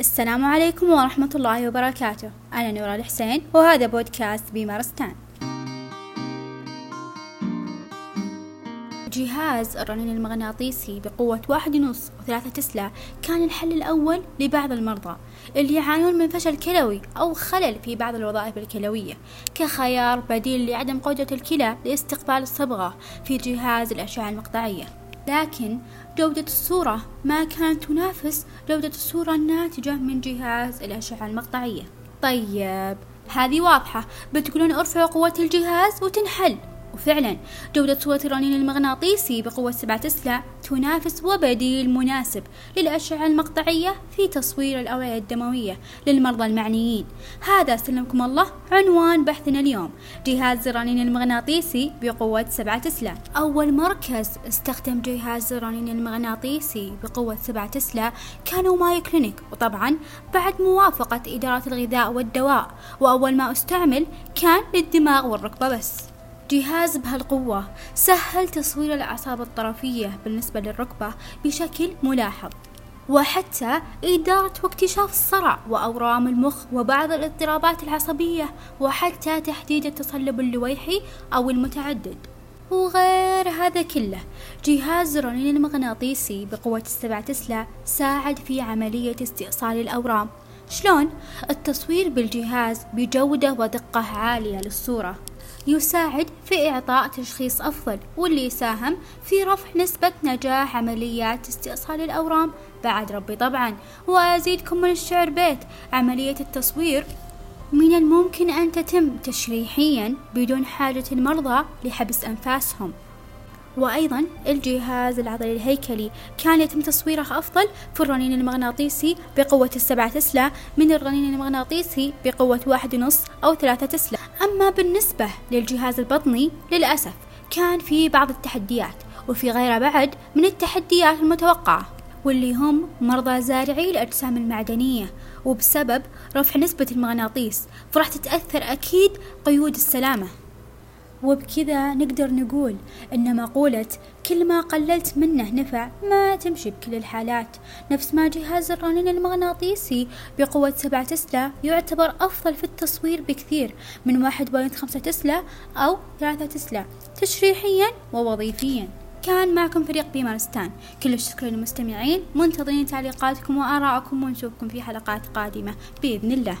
السلام عليكم ورحمة الله وبركاته. أنا نورا الحسين وهذا بودكاست بمارستان جهاز الرنين المغناطيسي بقوة واحد ونص وثلاثة تسلا كان الحل الأول لبعض المرضى اللي يعانون من فشل كلوي أو خلل في بعض الوظائف الكلوية كخيار بديل لعدم قدرة الكلى لاستقبال الصبغة في جهاز الأشعة المقطعية. لكن جودة الصورة ما كانت تنافس جودة الصورة الناتجة من جهاز الأشعة المقطعية. طيب هذه واضحة. بتقولون ارفعوا قوة الجهاز وتنحل. وفعلا جودة صورة الرنين المغناطيسي بقوة 7 تسلا تنافس وبديل مناسب للأشعة المقطعية في تصوير الأوعية الدموية للمرضى المعنيين. هذا سلمكم الله عنوان بحثنا اليوم. جهاز الرنين المغناطيسي بقوة 7 تسلا أول مركز استخدم جهاز الرنين المغناطيسي بقوة 7 تسلا كانوا ماي كلينيك وطبعا بعد موافقة إدارة الغذاء والدواء وأول ما استعمل كان للدماغ والركبة بس. جهاز بهالقوة. سهل تصوير الأعصاب الطرفية بالنسبة للركبة بشكل ملاحظ. وحتى إدارة واكتشاف الصرع وأورام المخ وبعض الاضطرابات العصبية وحتى تحديد التصلب اللويحي أو المتعدد. وغير هذا كله جهاز الرنين المغناطيسي بقوة السبعة تسلا ساعد في عملية استئصال الأورام. شلون؟ التصوير بالجهاز بجودة ودقة عالية للصورة. يساعد في إعطاء تشخيص أفضل واللي يساهم في رفع نسبة نجاح عمليات استئصال الأورام. بعد ربي طبعا. وأزيدكم من الشعر بيت. عملية التصوير من الممكن أن تتم تشريحيا بدون حاجة المرضى لحبس أنفاسهم. وأيضا الجهاز العضلي الهيكلي. كان يتم تصويره أفضل في الرنين المغناطيسي بقوة السبعة تسلا من الرنين المغناطيسي بقوة واحد ونص أو ثلاثة تسلا. أما بالنسبة للجهاز البطني للأسف كان في بعض التحديات وفي غيره بعد من التحديات المتوقعة واللي هم مرضى زارعي الأجسام المعدنية وبسبب رفع نسبة المغناطيس فراح تتأثر أكيد قيود السلامة. وبكذا نقدر نقول إن مقولة كل ما قللت منه نفع ما تمشي بكل الحالات. نفس ما جهاز الرنين المغناطيسي بقوة سبعة تسلا يعتبر أفضل في التصوير بكثير من واحد point خمسة تسلا أو ثلاثة تسلا تشريحيا ووظيفيا. كان معكم فريق بيمارستان. كل الشكر للمستمعين. منتظرين تعليقاتكم وآراءكم ونشوفكم في حلقات قادمة. بإذن الله.